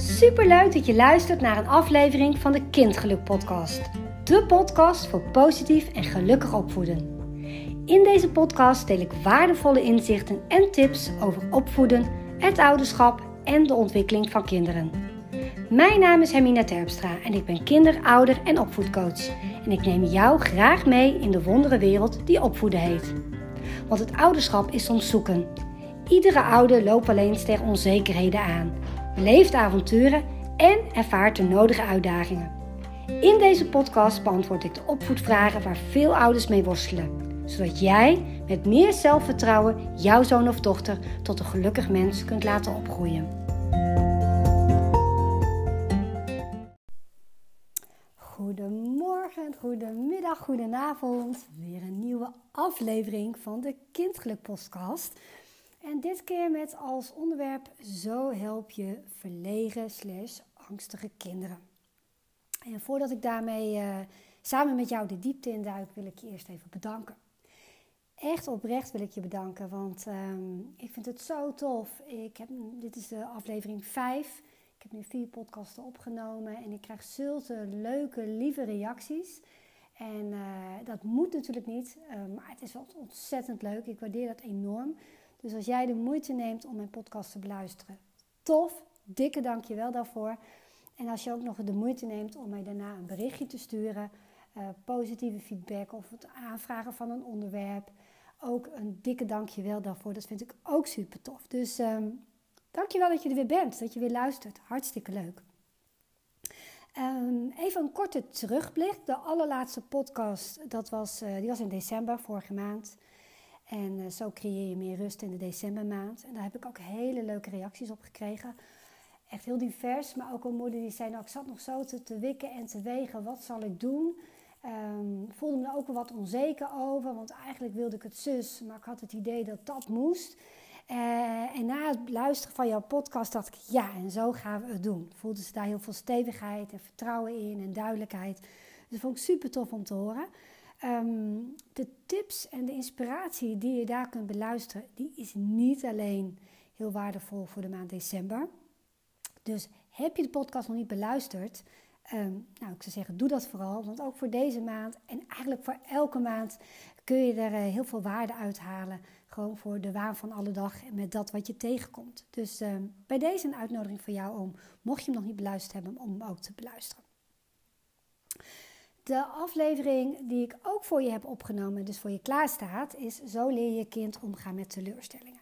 Superleuk dat je luistert naar een aflevering van de Kindgeluk Podcast. De podcast voor positief en gelukkig opvoeden. In deze podcast deel ik waardevolle inzichten en tips over opvoeden, het ouderschap en de ontwikkeling van kinderen. Mijn naam is Hermina Terpstra en ik ben kinder-, ouder- en opvoedcoach. En ik neem jou graag mee in de wonderenwereld die opvoeden heet. Want het ouderschap is soms zoeken. Iedere ouder loopt alleen tegen onzekerheden aan, beleeft avonturen en ervaart de nodige uitdagingen. In deze podcast beantwoord ik de opvoedvragen waar veel ouders mee worstelen, zodat jij met meer zelfvertrouwen jouw zoon of dochter tot een gelukkig mens kunt laten opgroeien. Goedemorgen, goedemiddag, goedenavond. Weer een nieuwe aflevering van de Kindgeluk podcast. En dit keer met als onderwerp Zo help je verlegen slash angstige kinderen. En voordat ik daarmee uh, samen met jou de diepte induik, wil ik je eerst even bedanken. Echt oprecht wil ik je bedanken, want um, ik vind het zo tof. Ik heb, dit is de aflevering 5. Ik heb nu vier podcasten opgenomen en ik krijg zulke leuke, lieve reacties. En uh, dat moet natuurlijk niet, uh, maar het is wel ontzettend leuk. Ik waardeer dat enorm. Dus als jij de moeite neemt om mijn podcast te beluisteren, tof, dikke dankjewel daarvoor. En als je ook nog de moeite neemt om mij daarna een berichtje te sturen, uh, positieve feedback of het aanvragen van een onderwerp, ook een dikke dankjewel daarvoor. Dat vind ik ook super tof. Dus um, dankjewel dat je er weer bent, dat je weer luistert. Hartstikke leuk. Um, even een korte terugblik. De allerlaatste podcast, dat was, uh, die was in december, vorige maand. En uh, zo creëer je meer rust in de decembermaand. En daar heb ik ook hele leuke reacties op gekregen. Echt heel divers, maar ook een moeder die zei, nou ik zat nog zo te, te wikken en te wegen, wat zal ik doen? Um, voelde me er ook wel wat onzeker over, want eigenlijk wilde ik het zus, maar ik had het idee dat dat moest. Uh, en na het luisteren van jouw podcast dacht ik, ja, en zo gaan we het doen. Voelde ze daar heel veel stevigheid en vertrouwen in en duidelijkheid. Dus dat vond ik super tof om te horen. Um, de tips en de inspiratie die je daar kunt beluisteren, die is niet alleen heel waardevol voor de maand december. Dus heb je de podcast nog niet beluisterd, um, nou ik zou zeggen, doe dat vooral. Want ook voor deze maand en eigenlijk voor elke maand kun je er uh, heel veel waarde uithalen. Gewoon voor de waan van alle dag en met dat wat je tegenkomt. Dus um, bij deze een uitnodiging voor jou om, mocht je hem nog niet beluisterd hebben, om hem ook te beluisteren. De aflevering die ik ook voor je heb opgenomen, dus voor je klaarstaat, is Zo leer je kind omgaan met teleurstellingen.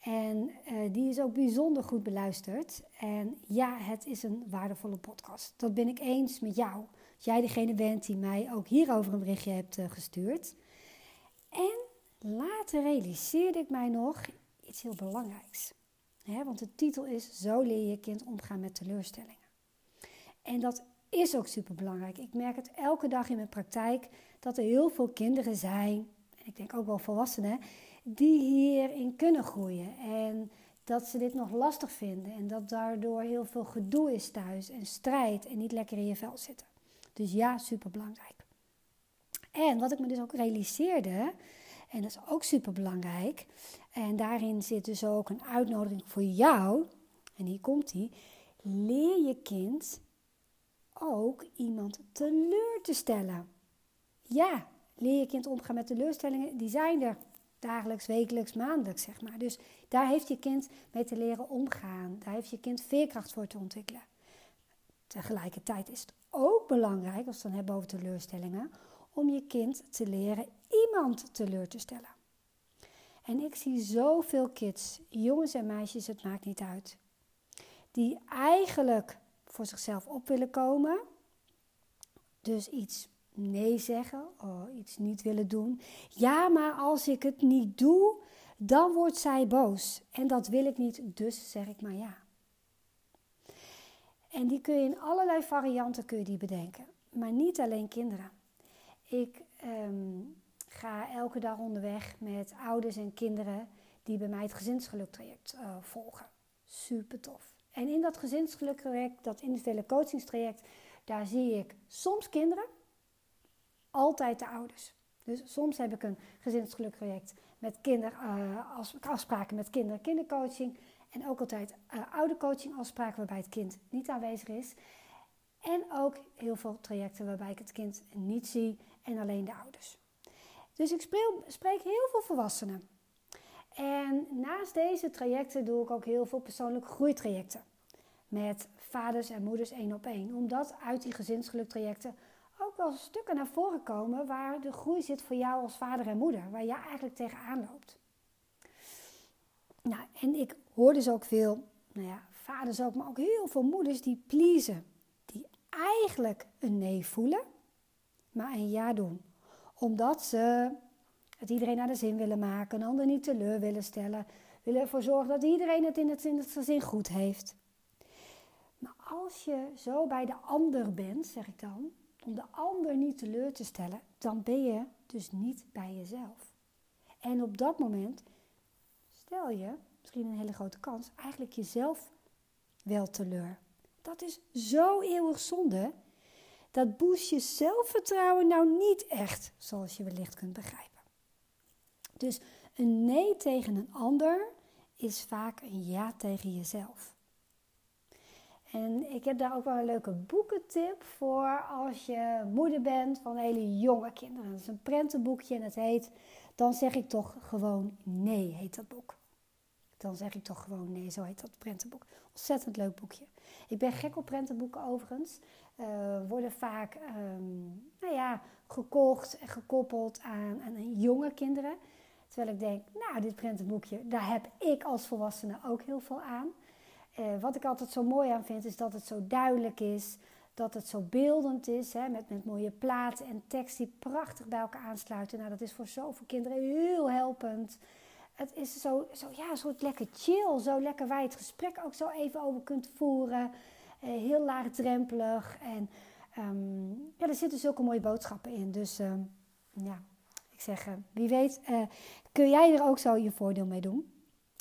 En uh, die is ook bijzonder goed beluisterd. En ja, het is een waardevolle podcast. Dat ben ik eens met jou. Als jij degene bent die mij ook hierover een berichtje hebt uh, gestuurd. En later realiseerde ik mij nog iets heel belangrijks. Want de titel is Zo leer je kind omgaan met teleurstellingen. En dat is ook super belangrijk. Ik merk het elke dag in mijn praktijk dat er heel veel kinderen zijn, en ik denk ook wel volwassenen, die hierin kunnen groeien. En dat ze dit nog lastig vinden en dat daardoor heel veel gedoe is thuis en strijd en niet lekker in je vel zitten. Dus ja, super belangrijk. En wat ik me dus ook realiseerde, en dat is ook super belangrijk, en daarin zit dus ook een uitnodiging voor jou, en hier komt die, leer je kind ook iemand teleur te stellen. Ja, leer je kind omgaan met teleurstellingen, die zijn er dagelijks, wekelijks, maandelijks, zeg maar. Dus daar heeft je kind mee te leren omgaan. Daar heeft je kind veerkracht voor te ontwikkelen. Tegelijkertijd is het ook belangrijk, als we het dan hebben over teleurstellingen, om je kind te leren iemand teleur te stellen. En ik zie zoveel kids, jongens en meisjes, het maakt niet uit, die eigenlijk voor zichzelf op willen komen. Dus iets nee zeggen, oh, iets niet willen doen. Ja, maar als ik het niet doe, dan wordt zij boos. En dat wil ik niet, dus zeg ik maar ja. En die kun je in allerlei varianten kun je die bedenken. Maar niet alleen kinderen. Ik um, ga elke dag onderweg met ouders en kinderen die bij mij het gezinsgeluktraject uh, volgen. Super tof. En in dat gezinsgeluktraject, dat individuele coachingstraject, daar zie ik soms kinderen, altijd de ouders. Dus soms heb ik een gezinsgeluktraject met kinder, uh, afspraken met kinderen, kindercoaching. En ook altijd uh, oudercoaching afspraken waarbij het kind niet aanwezig is. En ook heel veel trajecten waarbij ik het kind niet zie en alleen de ouders. Dus ik spreek heel veel volwassenen. En naast deze trajecten doe ik ook heel veel persoonlijke groeitrajecten. Met vaders en moeders één op één. Omdat uit die gezinsgeluktrajecten ook wel stukken naar voren komen waar de groei zit voor jou als vader en moeder. Waar jij eigenlijk tegenaan loopt. Nou, en ik hoor dus ook veel, nou ja, vaders ook, maar ook heel veel moeders die pleasen. Die eigenlijk een nee voelen, maar een ja doen. Omdat ze het iedereen naar de zin willen maken, een ander niet teleur willen stellen. Willen ervoor zorgen dat iedereen het in het, in het gezin goed heeft. Maar als je zo bij de ander bent, zeg ik dan, om de ander niet teleur te stellen, dan ben je dus niet bij jezelf. En op dat moment stel je, misschien een hele grote kans, eigenlijk jezelf wel teleur. Dat is zo eeuwig zonde. Dat boost je zelfvertrouwen nou niet echt, zoals je wellicht kunt begrijpen. Dus een nee tegen een ander is vaak een ja tegen jezelf. En ik heb daar ook wel een leuke boekentip voor als je moeder bent van hele jonge kinderen. Dat is een prentenboekje en het heet Dan zeg ik toch gewoon nee, heet dat boek. Dan zeg ik toch gewoon nee, zo heet dat prentenboek. Ontzettend leuk boekje. Ik ben gek op prentenboeken overigens. Uh, worden vaak um, nou ja, gekocht en gekoppeld aan, aan jonge kinderen. Terwijl ik denk, nou, dit prentenboekje, daar heb ik als volwassene ook heel veel aan. Uh, wat ik altijd zo mooi aan vind, is dat het zo duidelijk is. Dat het zo beeldend is, hè, met, met mooie platen en tekst die prachtig bij elkaar aansluiten. Nou, dat is voor zoveel kinderen heel helpend. Het is zo, zo ja, soort lekker chill, zo lekker waar je het gesprek ook zo even over kunt voeren. Uh, heel laagdrempelig en um, ja, er zitten zulke mooie boodschappen in. Dus um, ja, ik zeg, uh, wie weet kun jij er ook zo je voordeel mee doen.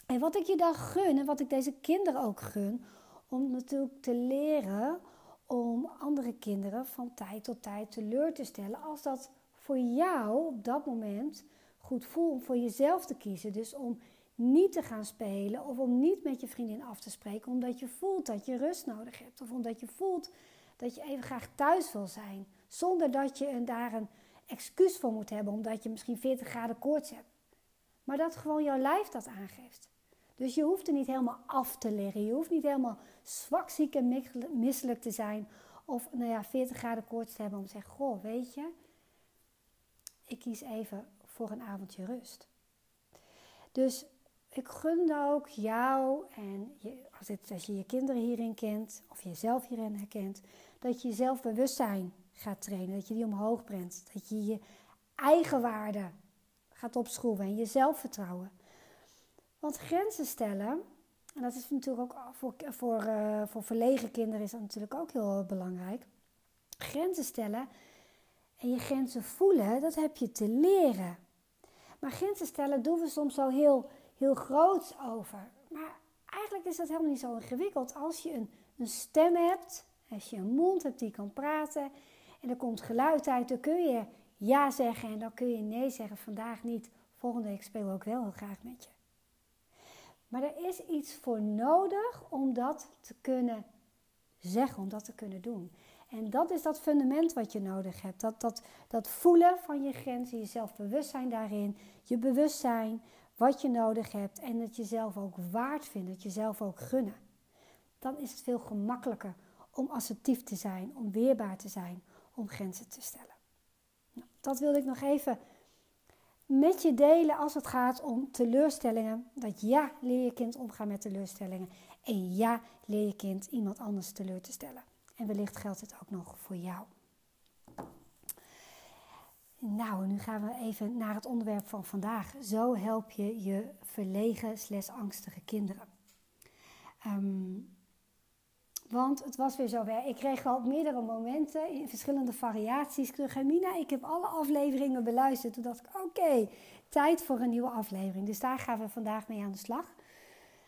En wat ik je dan gun en wat ik deze kinderen ook gun, om natuurlijk te leren om andere kinderen van tijd tot tijd teleur te stellen als dat voor jou op dat moment goed voelt om voor jezelf te kiezen. Dus om niet te gaan spelen of om niet met je vriendin af te spreken omdat je voelt dat je rust nodig hebt of omdat je voelt dat je even graag thuis wil zijn zonder dat je daar een excuus voor moet hebben omdat je misschien 40 graden koorts hebt. Maar dat gewoon jouw lijf dat aangeeft. Dus je hoeft er niet helemaal af te liggen. Je hoeft niet helemaal zwak, ziek en misselijk te zijn. Of nou ja, 40 graden koorts te hebben om te zeggen: Goh, weet je, ik kies even voor een avondje rust. Dus ik gun ook jou en je, als, het, als je je kinderen hierin kent of jezelf hierin herkent, dat je je zelfbewustzijn gaat trainen, dat je die omhoog brengt, dat je je eigen waarde gaat opschroeven en je zelfvertrouwen. Want grenzen stellen, en dat is natuurlijk ook voor, voor, uh, voor verlegen kinderen is dat natuurlijk ook heel belangrijk. Grenzen stellen en je grenzen voelen, dat heb je te leren. Maar grenzen stellen doen we soms zo heel, heel groots over. Maar eigenlijk is dat helemaal niet zo ingewikkeld. Als je een, een stem hebt, als je een mond hebt die kan praten en er komt geluid uit, dan kun je ja zeggen en dan kun je nee zeggen. Vandaag niet, volgende week spelen we ook wel heel graag met je. Maar er is iets voor nodig om dat te kunnen zeggen, om dat te kunnen doen. En dat is dat fundament wat je nodig hebt. Dat, dat, dat voelen van je grenzen, je zelfbewustzijn daarin, je bewustzijn, wat je nodig hebt en dat je zelf ook waard vindt, dat je zelf ook gunnen. Dan is het veel gemakkelijker om assertief te zijn, om weerbaar te zijn, om grenzen te stellen. Nou, dat wilde ik nog even met je delen als het gaat om teleurstellingen. Dat ja, leer je kind omgaan met teleurstellingen. En ja, leer je kind iemand anders teleur te stellen. En wellicht geldt het ook nog voor jou. Nou, nu gaan we even naar het onderwerp van vandaag. Zo help je je verlegen slash angstige kinderen. Um, want het was weer zover. Ik kreeg al meerdere momenten in verschillende variaties terug. Mina, ik heb alle afleveringen beluisterd. Toen dacht ik, oké, tijd voor een nieuwe aflevering. Dus daar gaan we vandaag mee aan de slag.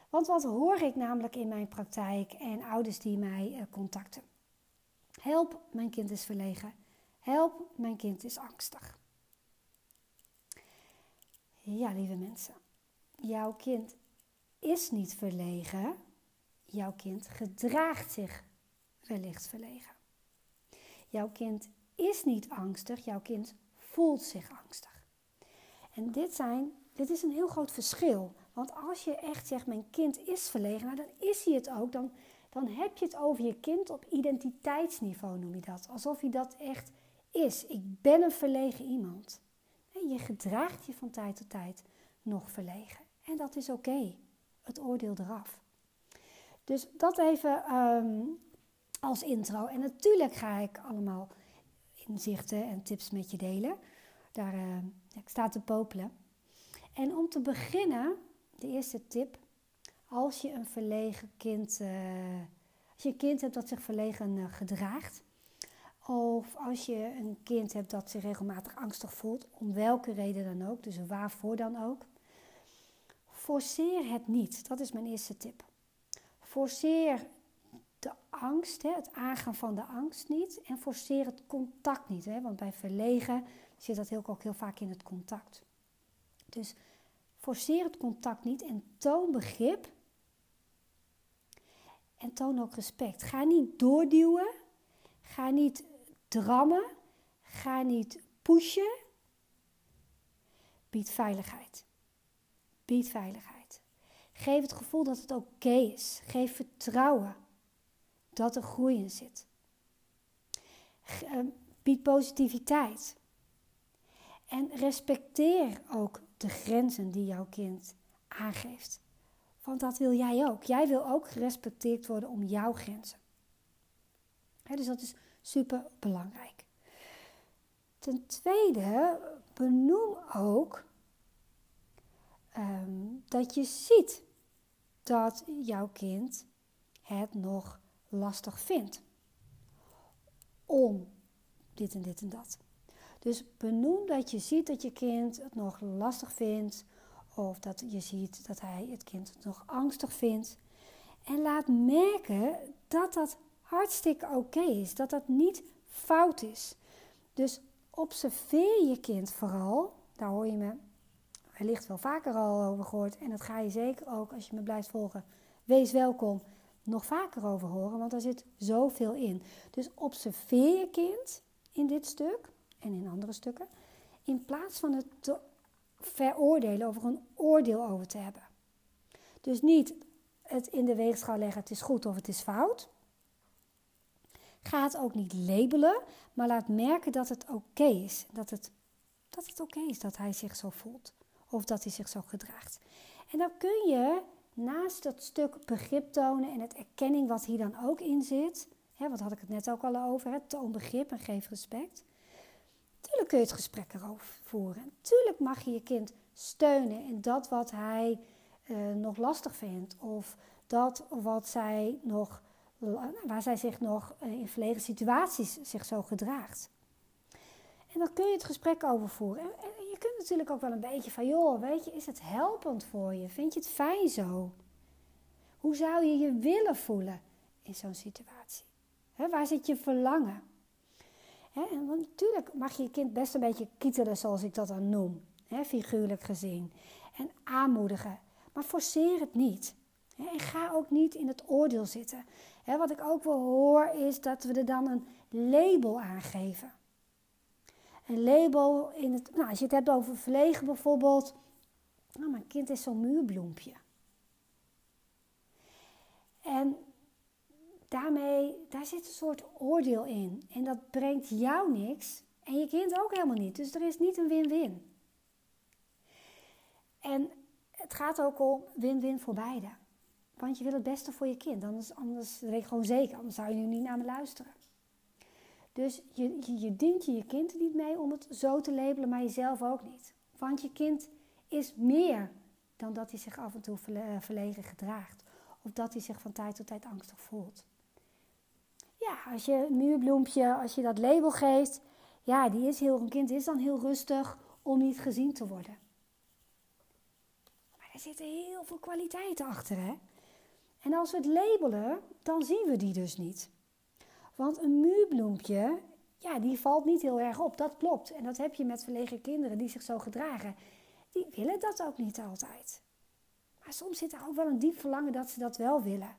Want wat hoor ik namelijk in mijn praktijk en ouders die mij uh, contacten? Help, mijn kind is verlegen. Help, mijn kind is angstig. Ja, lieve mensen, jouw kind is niet verlegen. Jouw kind gedraagt zich wellicht verlegen. Jouw kind is niet angstig, jouw kind voelt zich angstig. En dit, zijn, dit is een heel groot verschil. Want als je echt zegt, mijn kind is verlegen, nou dan is hij het ook. Dan, dan heb je het over je kind op identiteitsniveau, noem je dat. Alsof hij dat echt is. Ik ben een verlegen iemand. je gedraagt je van tijd tot tijd nog verlegen. En dat is oké. Het oordeel eraf. Dus dat even ehm, als intro. En natuurlijk ga ik allemaal inzichten en tips met je delen. Daar uh, ik sta te popelen. En om te beginnen, de eerste tip. Als je een verlegen kind, uh, als je een kind hebt dat zich verlegen uh, gedraagt, of als je een kind hebt dat zich regelmatig angstig voelt, om welke reden dan ook, dus waarvoor dan ook, forceer het niet. Dat is mijn eerste tip. Forceer de angst, het aangaan van de angst niet. En forceer het contact niet. Want bij verlegen zit dat heel, ook heel vaak in het contact. Dus forceer het contact niet en toon begrip. En toon ook respect. Ga niet doorduwen. Ga niet drammen. Ga niet pushen. Bied veiligheid. Bied veiligheid. Geef het gevoel dat het oké is. Geef vertrouwen dat er groei in zit. Ehm, bied positiviteit. En respecteer ook de grenzen die jouw kind aangeeft. Want dat wil jij ook. Jij wil ook gerespecteerd worden om jouw grenzen. dus dat is super belangrijk. Ten tweede, benoem ook Ehm, dat je ziet dat jouw kind het nog lastig vindt om dit en dit en dat. Dus benoem dat je ziet dat je kind het nog lastig vindt of dat je ziet dat hij het kind nog angstig vindt. En laat merken dat dat hartstikke oké is, dat dat niet fout is. Dus observeer je kind vooral, daar hoor je me wellicht wel vaker al over gehoord. En dat ga je zeker ook als je me blijft volgen. Wees welkom. Nog vaker over horen, want er zit zoveel in. Dus observeer je kind in dit stuk en in andere stukken. In plaats van het te veroordelen of er een oordeel over te hebben. Dus niet het in de weegschaal leggen, het is goed of het is fout. Ga het ook niet labelen, maar laat merken dat het oké is. Dat het, dat het oké is dat hij zich zo voelt of dat hij zich zo gedraagt. En dan kun je naast dat stuk begrip tonen en het erkenning wat hier dan ook in zit, hè, wat had ik het net ook al over, toon begrip en geef respect. Tuurlijk kun je het gesprek erover voeren. Tuurlijk mag je je kind steunen in dat wat hij eh, nog lastig vindt of dat wat zij nog, waar zij zich nog uh, in verlegen situaties zich zo gedraagt. En dan kun je het gesprek over voeren. Kunt natuurlijk ook wel een beetje van, joh, weet je, is het helpend voor je? Vind je het fijn zo? Hoe zou je je willen voelen in zo'n situatie? waar zit je verlangen? en want natuurlijk mag je je kind best een beetje kietelen, zoals ik dat dan noem, figuurlijk gezien. En aanmoedigen. Maar forceer het niet. en ga ook niet in het oordeel zitten. wat ik ook wel hoor is dat we er dan een label aan geven een label in het. Nou, als je het hebt over verlegen bijvoorbeeld. Nou, mijn kind is zo'n muurbloempje. En daarmee, daar zit een soort oordeel in. En dat brengt jou niks en je kind ook helemaal niet. Dus er is niet een win-win. En het gaat ook om win-win voor beide. Want je wil het beste voor je kind. Anders, anders weet ik gewoon zeker. Anders zou je nu niet naar me luisteren. Dus je, je, dient je je kind niet mee om het zo te labelen, maar jezelf ook niet. Want je kind is meer dan dat hij zich af en toe eh, verlegen gedraagt. Of dat hij zich van tijd tot tijd angstig voelt. Ja, als je een muurbloempje, als je dat label geeft, ja, die is heel, een kind is dan heel rustig om niet gezien te worden. Maar er zitten heel veel kwaliteiten achter, hè? En als we het labelen, dan zien we die dus niet. Want een muurbloempje, ja, die valt niet heel erg op. Dat klopt. En dat heb je met verlegen kinderen die zich zo gedragen. die willen dat ook niet altijd. Maar soms zit er ook wel een diep verlangen dat ze dat wel willen.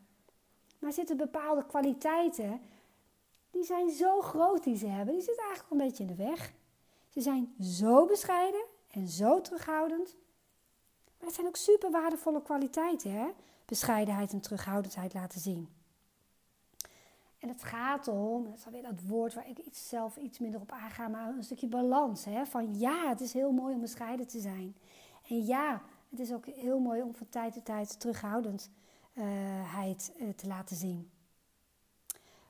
Maar zitten bepaalde kwaliteiten, die zijn zo groot die ze hebben, die zitten eigenlijk een beetje in de weg. Ze zijn zo bescheiden en zo terughoudend. Maar het zijn ook super waardevolle kwaliteiten, hè? Bescheidenheid en terughoudendheid laten zien. En het gaat om, dat is alweer dat woord waar ik iets, zelf iets minder op aanga, maar een stukje balans. Hè? Van ja, het is heel mooi om bescheiden te zijn. En ja, het is ook heel mooi om van tijd tot tijd terughoudendheid uh, te laten zien.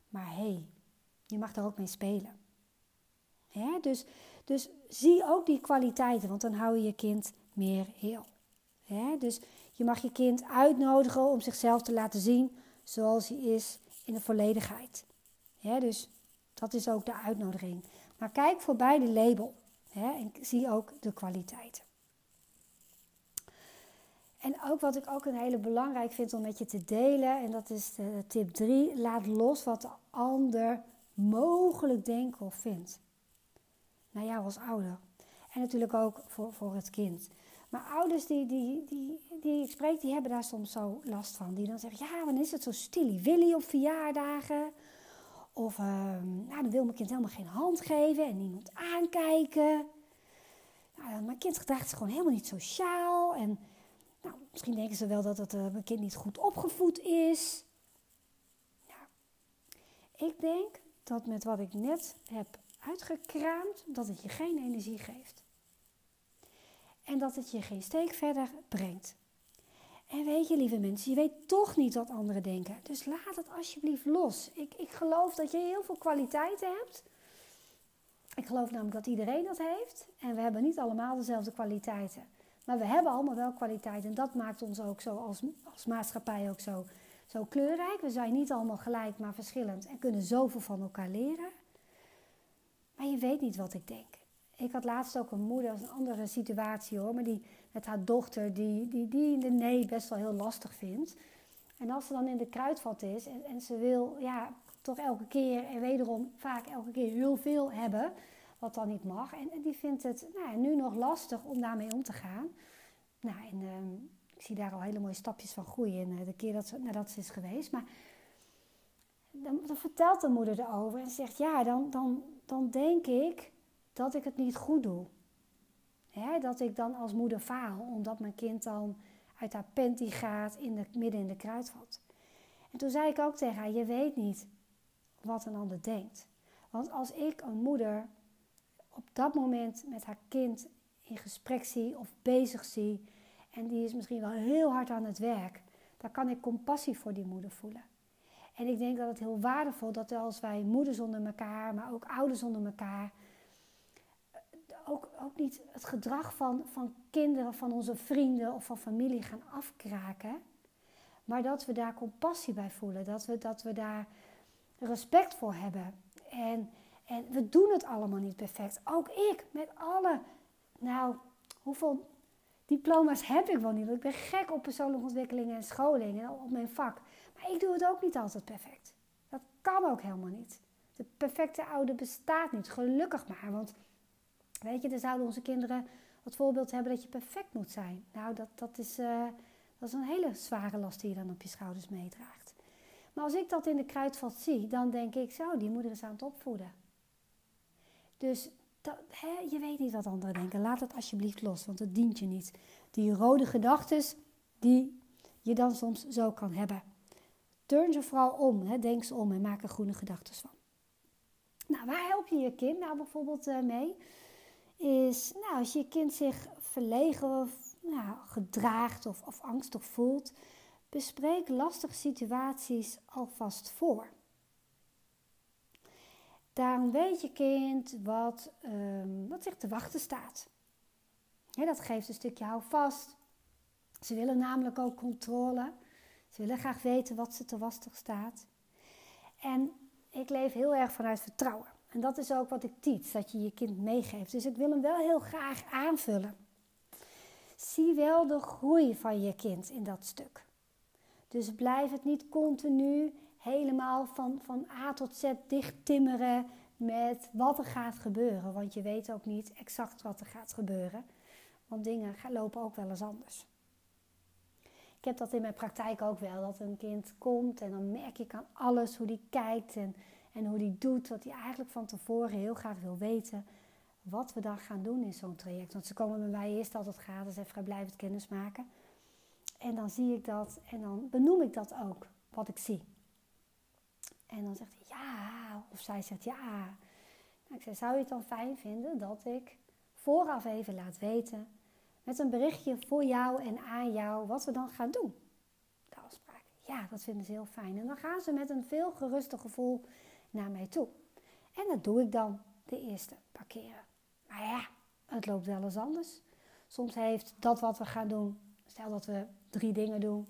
Maar hé, hey, je mag er ook mee spelen. Hè? Dus, dus zie ook die kwaliteiten, want dan hou je je kind meer heel. Hè? Dus je mag je kind uitnodigen om zichzelf te laten zien zoals hij is in de volledigheid. Dus dat is ook de uitnodiging. Maar kijk voorbij de label en zie ook de kwaliteiten. En ook wat ik ook een hele belangrijk vind om met je te delen, en dat is de tip 3, laat los wat de ander mogelijk denkt of vindt. Naar jou als ouder. En natuurlijk ook voor, voor het kind. Maar ouders die, die, die, die ik spreek, die hebben daar soms zo last van. Die dan zeggen, ja, wanneer is het zo stilly willy op verjaardagen? Of uh, nou, dan wil mijn kind helemaal geen hand geven en niemand aankijken. Nou, mijn kind gedraagt zich gewoon helemaal niet sociaal. En nou, misschien denken ze wel dat het, uh, mijn kind niet goed opgevoed is. Ik denk dat met wat ik net heb uitgekraamd, dat het je geen energie geeft en dat het je geen steek verder brengt. En weet je, lieve mensen, je weet toch niet wat anderen denken. Dus laat het alsjeblieft los. Ik, ik geloof dat je heel veel kwaliteiten hebt. Ik geloof namelijk dat iedereen dat heeft. En we hebben niet allemaal dezelfde kwaliteiten. Maar we hebben allemaal wel kwaliteiten. En dat maakt ons ook zo als, als maatschappij ook zo, zo kleurrijk. We zijn niet allemaal gelijk, maar verschillend. En kunnen zoveel van elkaar leren. Maar je weet niet wat ik denk. Ik had laatst ook een moeder, dat is een andere situatie hoor, maar die met haar dochter, die, die, die de nee best wel heel lastig vindt. En als ze dan in de kruidvat is en, en ze wil ja, toch elke keer en wederom vaak elke keer heel veel hebben, wat dan niet mag. En, die vindt het nou, nu nog lastig om daarmee om te gaan. Nou, en ehm, ik zie daar al hele mooie stapjes van groeien in eh, de keer dat ze, nadat ze is geweest. Maar dan, dan vertelt de moeder erover en zegt, ja, dan, dan, dan denk ik dat ik het niet goed doe. dat ik dan als moeder faal, omdat mijn kind dan uit haar panty gaat in de, midden in de kruidvat. En toen zei ik ook tegen haar, je weet niet wat een ander denkt. Want als ik een moeder op dat moment met haar kind in gesprek zie of bezig zie, en die is misschien wel heel hard aan het werk, dan kan ik compassie voor die moeder voelen. En ik denk dat het heel waardevol dat als wij moeders onder elkaar, maar ook ouders onder elkaar, ook, ook niet het gedrag van, van kinderen, van onze vrienden of van familie gaan afkraken. Maar dat we daar compassie bij voelen. Dat we, dat we daar respect voor hebben. En, en we doen het allemaal niet perfect. Ook ik, met alle, nou, hoeveel diploma's heb ik wel niet? Ik ben gek op persoonlijke ontwikkeling en scholing en op mijn vak. Maar ik doe het ook niet altijd perfect. Dat kan ook helemaal niet. De perfecte oude bestaat niet, gelukkig maar. Want Weet je, dan zouden onze kinderen het voorbeeld hebben dat je perfect moet zijn. Nou, dat, dat, is, uh, dat is een hele zware last die je dan op je schouders meedraagt. Maar als ik dat in de kruidvat zie, dan denk ik zo, die moeder is aan het opvoeden. Dus hè, je weet niet wat anderen denken. Laat het alsjeblieft los, want het dient je niet. Die rode gedachten die je dan soms zo kan hebben. Turn ze vooral om, hè, denk ze om en maak er groene gedachten van. Nou, waar help je je kind nou bijvoorbeeld uh, mee? Is nou, als je kind zich verlegen of nou, gedraagt of, of angstig voelt, bespreek lastige situaties alvast voor. Daarom weet je kind wat, um, wat zich te wachten staat. dat geeft een stukje houvast. Ze willen namelijk ook controle. Ze willen graag weten wat ze te wachten staat. En ik leef heel erg vanuit vertrouwen. En dat is ook wat ik teach, dat je je kind meegeeft. Dus ik wil hem wel heel graag aanvullen. Zie wel de groei van je kind in dat stuk. Dus blijf het niet continu helemaal van, van A tot Z dicht timmeren met wat er gaat gebeuren. Want je weet ook niet exact wat er gaat gebeuren. Want dingen lopen ook wel eens anders. Ik heb dat in mijn praktijk ook wel. Dat een kind komt en dan merk ik aan alles hoe die kijkt en, en hoe die doet. Dat hij eigenlijk van tevoren heel graag wil weten wat we dan gaan doen in zo'n traject. Want ze komen bij mij eerst altijd gratis en vrijblijvend kennis maken. En dan zie ik dat en dan benoem ik dat ook, wat ik zie. En dan zegt hij ja, of zij zegt ja. Nou, ik zeg, zou je het dan fijn vinden dat ik vooraf even laat weten met een berichtje voor jou en aan jou wat we dan gaan doen? De afspraak. Ja, dat vinden ze heel fijn. En dan gaan ze met een veel geruster gevoel naar mij toe. En dat doe ik dan de eerste paar keren. Maar ja, het loopt wel eens anders. Soms heeft dat wat we gaan doen, stel dat we drie dingen doen,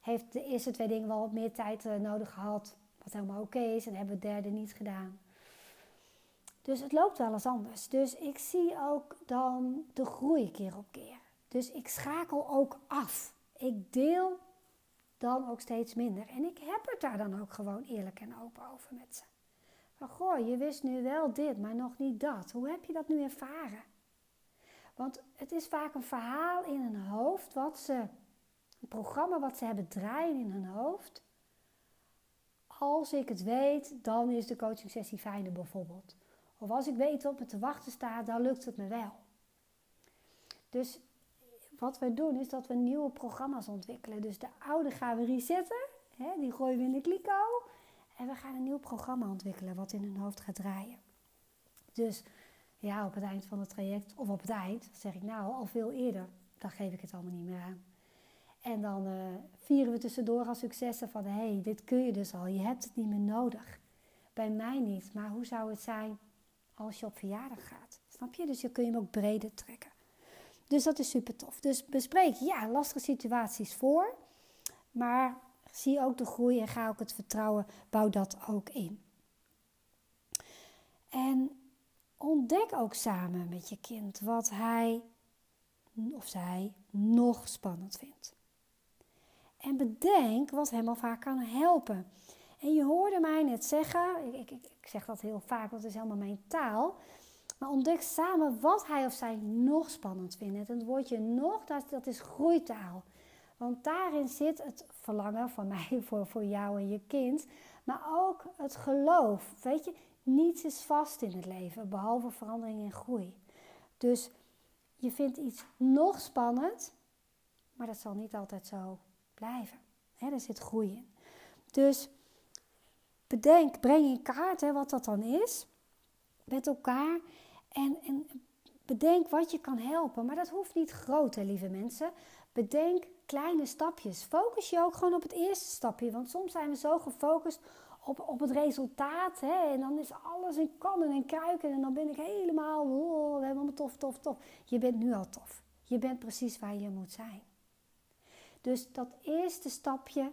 heeft de eerste twee dingen wel wat meer tijd eh, nodig gehad. Wat helemaal oké is. En hebben we het derde niet gedaan. Dus het loopt wel eens anders. Dus ik zie ook dan de groei keer op keer. Dus ik schakel ook af. Ik deel dan ook steeds minder. En ik heb het daar dan ook gewoon eerlijk en open over met ze. Van goh, je wist nu wel dit, maar nog niet dat. Hoe heb je dat nu ervaren? Want het is vaak een verhaal in hun hoofd, wat ze, een programma wat ze hebben draaien in hun hoofd. Als ik het weet, dan is de coaching sessie fijner bijvoorbeeld. Of als ik weet wat me te wachten staat, dan lukt het me wel. Dus wat we doen is dat we nieuwe programma's ontwikkelen. Dus de oude gaan we resetten, hè, die gooien we in de kliko. En we gaan een nieuw programma ontwikkelen wat in hun hoofd gaat draaien. Dus ja, op het eind van het traject, of op het eind, zeg ik nou al veel eerder, dan geef ik het allemaal niet meer aan. En dan uh, vieren we tussendoor al successen van hé, hey, dit kun je dus al, je hebt het niet meer nodig. Bij mij niet, maar hoe zou het zijn als je op verjaardag gaat? Snap je? Dus je kun je hem ook breder trekken. Dus dat is super tof. Dus bespreek, ja, lastige situaties voor, maar zie ook de groei en ga ook het vertrouwen, bouw dat ook in. En ontdek ook samen met je kind wat hij of zij nog spannend vindt. En bedenk wat hem of haar kan helpen. En je hoorde mij net zeggen, ik, ik, ik zeg dat heel vaak, het is helemaal mijn taal. Maar ontdek samen wat hij of zij nog spannend vindt. En het woordje nog, dat, dat is groeitaal. Want daarin zit het verlangen van mij voor, voor jou en je kind. Maar ook het geloof. Weet je, niets is vast in het leven, behalve verandering en groei. Dus je vindt iets nog spannend, maar dat zal niet altijd zo blijven. He, er zit groei in. Dus bedenk, breng in kaart hè, wat dat dan is met elkaar. En, en bedenk wat je kan helpen. Maar dat hoeft niet groot, hè, lieve mensen. Bedenk kleine stapjes. Focus je ook gewoon op het eerste stapje. Want soms zijn we zo gefocust op, op het resultaat. Hè? En dan is alles in kannen en kruiken. En dan ben ik helemaal, oh, allemaal tof, tof, tof. Je bent nu al tof. Je bent precies waar je moet zijn. Dus dat eerste stapje,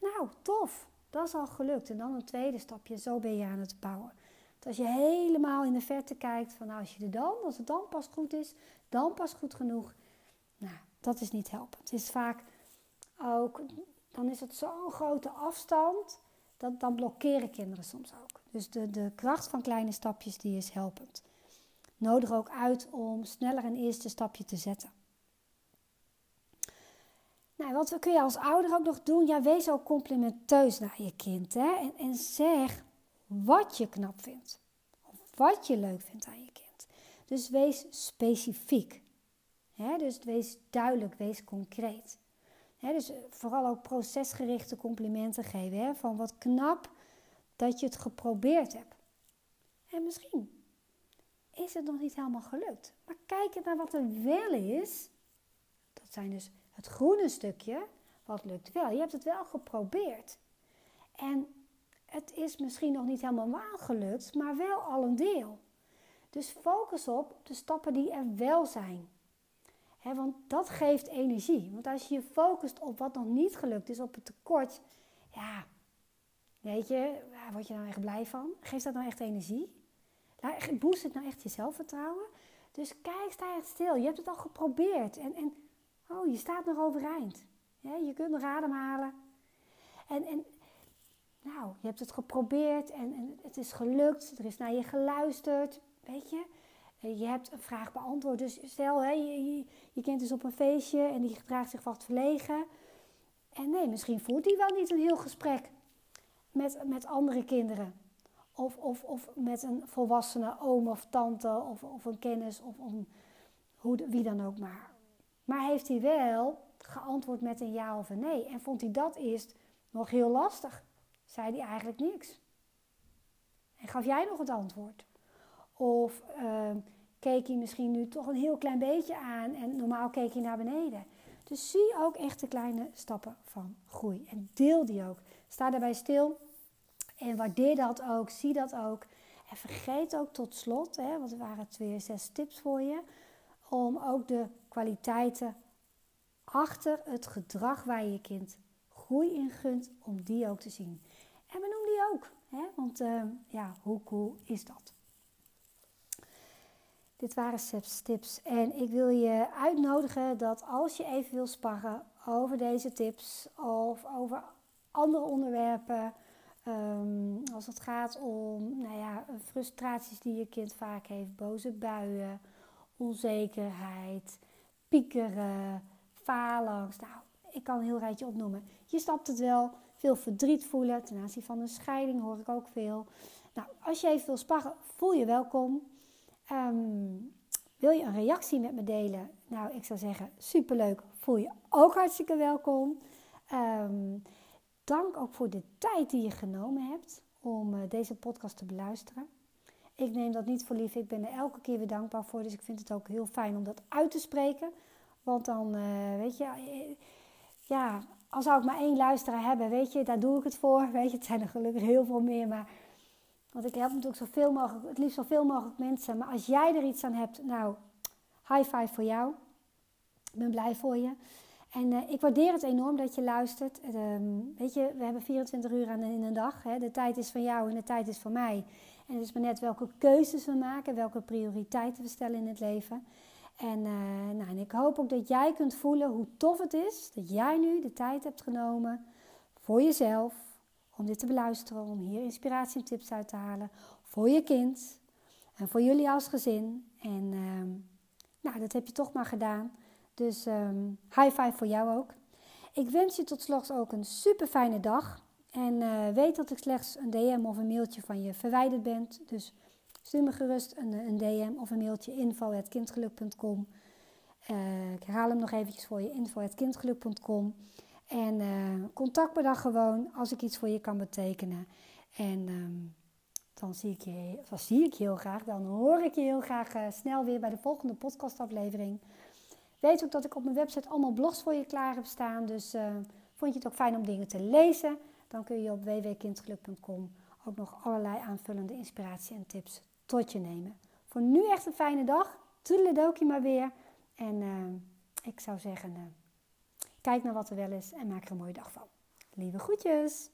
nou tof, dat is al gelukt. En dan een tweede stapje, zo ben je aan het bouwen. Dat als je helemaal in de verte kijkt, van nou als je er dan, als het dan pas goed is, dan pas goed genoeg. Nou, dat is niet helpend. Het is vaak ook, dan is het zo'n grote afstand, dat, dan blokkeren kinderen soms ook. Dus de, de kracht van kleine stapjes, die is helpend. Nodig ook uit om sneller een eerste stapje te zetten. Nou, wat kun je als ouder ook nog doen? Ja, wees ook complimenteus naar je kind. Hè? En, en zeg wat je knap vindt. Of wat je leuk vindt aan je kind. Dus wees specifiek. Dus wees duidelijk, wees concreet. Dus vooral ook procesgerichte complimenten geven. Van wat knap dat je het geprobeerd hebt. En misschien is het nog niet helemaal gelukt. Maar kijk naar wat er wel is. Dat zijn dus het groene stukje, wat lukt wel. Je hebt het wel geprobeerd. En het is misschien nog niet helemaal gelukt, maar wel al een deel. Dus focus op de stappen die er wel zijn. Want dat geeft energie. Want als je je focust op wat nog niet gelukt is, op het tekort, ja, weet je, waar word je nou echt blij van? Geeft dat nou echt energie? Boost het nou echt je zelfvertrouwen? Dus kijk, sta echt stil. Je hebt het al geprobeerd. En, en Oh, je staat nog overeind. Je kunt nog ademhalen. En, en nou, je hebt het geprobeerd en, en, het is gelukt. Er is naar je geluisterd. Weet je, je hebt een vraag beantwoord. Dus stel, hè, je, je, kind is op een feestje en die gedraagt zich wat verlegen. En nee, misschien voert hij wel niet een heel gesprek met, met andere kinderen. Of, of, of met een volwassene oom of tante of, of een kennis of een, hoe, wie dan ook maar. Maar heeft hij wel geantwoord met een ja of een nee? En vond hij dat eerst nog heel lastig? Zei hij eigenlijk niks? En gaf jij nog het antwoord? Of uh, keek hij misschien nu toch een heel klein beetje aan en normaal keek hij naar beneden? Dus zie ook echt de kleine stappen van groei. En deel die ook. Sta daarbij stil en waardeer dat ook. Zie dat ook. En vergeet ook tot slot, hè, want er waren twee, zes tips voor je, om ook de kwaliteiten achter het gedrag waar je kind groei in gunt, om die ook te zien. En benoem die ook, hè? want uh, ja, hoe cool is dat? Dit waren Seb's tips. En ik wil je uitnodigen dat als je even wil sparren over deze tips of over andere onderwerpen, um, als het gaat om nou ja, frustraties die je kind vaak heeft, boze buien, onzekerheid, piekeren, faalangst. Nou, ik kan een heel rijtje opnoemen. Je snapt het wel. Veel verdriet voelen ten aanzien van een scheiding hoor ik ook veel. Nou, als je even wil sparren, voel je welkom. Ehm, wil je een reactie met me delen? Nou, ik zou zeggen, superleuk. Voel je ook hartstikke welkom. Ehm, dank ook voor de tijd die je genomen hebt om uh, deze podcast te beluisteren. Ik neem dat niet voor lief. Ik ben er elke keer weer dankbaar voor. Dus ik vind het ook heel fijn om dat uit te spreken. Want dan, uh, weet je, eh, ja, als zou ik maar één luisteraar hebben, weet je, daar doe ik het voor. Weet je, het zijn er gelukkig heel veel meer. Maar want ik help natuurlijk zoveel mogelijk, het liefst zoveel mogelijk mensen. Maar als jij er iets aan hebt, nou, high five voor jou. Ik ben blij voor je. En uh, ik waardeer het enorm dat je luistert. Uh, weet je, we hebben 24 uur aan in een dag. Hè? De tijd is van jou en de tijd is van mij. En het is maar net welke keuzes we maken, welke prioriteiten we stellen in het leven. En, uh, nou, en ik hoop ook dat jij kunt voelen hoe tof het is dat jij nu de tijd hebt genomen voor jezelf, om dit te beluisteren, om hier inspiratie en tips uit te halen voor je kind en voor jullie als gezin. En uh, nou, dat heb je toch maar gedaan. Dus um, high five voor jou ook. Ik wens je tot slot ook een super fijne dag. En uh, weet dat ik slechts een DM of een mailtje van je verwijderd ben. Dus stuur me gerust een, een DM of een mailtje info.kindgeluk.com. Uh, ik herhaal hem nog eventjes voor je, info.kindgeluk.com. En uh, contact me dan gewoon als ik iets voor je kan betekenen. En um, dan, zie ik je, dan zie ik je heel graag, dan hoor ik je heel graag uh, snel weer bij de volgende podcastaflevering. Weet ook dat ik op mijn website allemaal blogs voor je klaar heb staan. Dus uh, vond je het ook fijn om dingen te lezen? Dan kun je op www.kindgeluk.com ook nog allerlei aanvullende inspiratie en tips tot je nemen. Voor nu echt een fijne dag. Toedeledokie maar weer. En ik zou zeggen, kijk naar wat er wel is en maak er een mooie dag van. Lieve groetjes!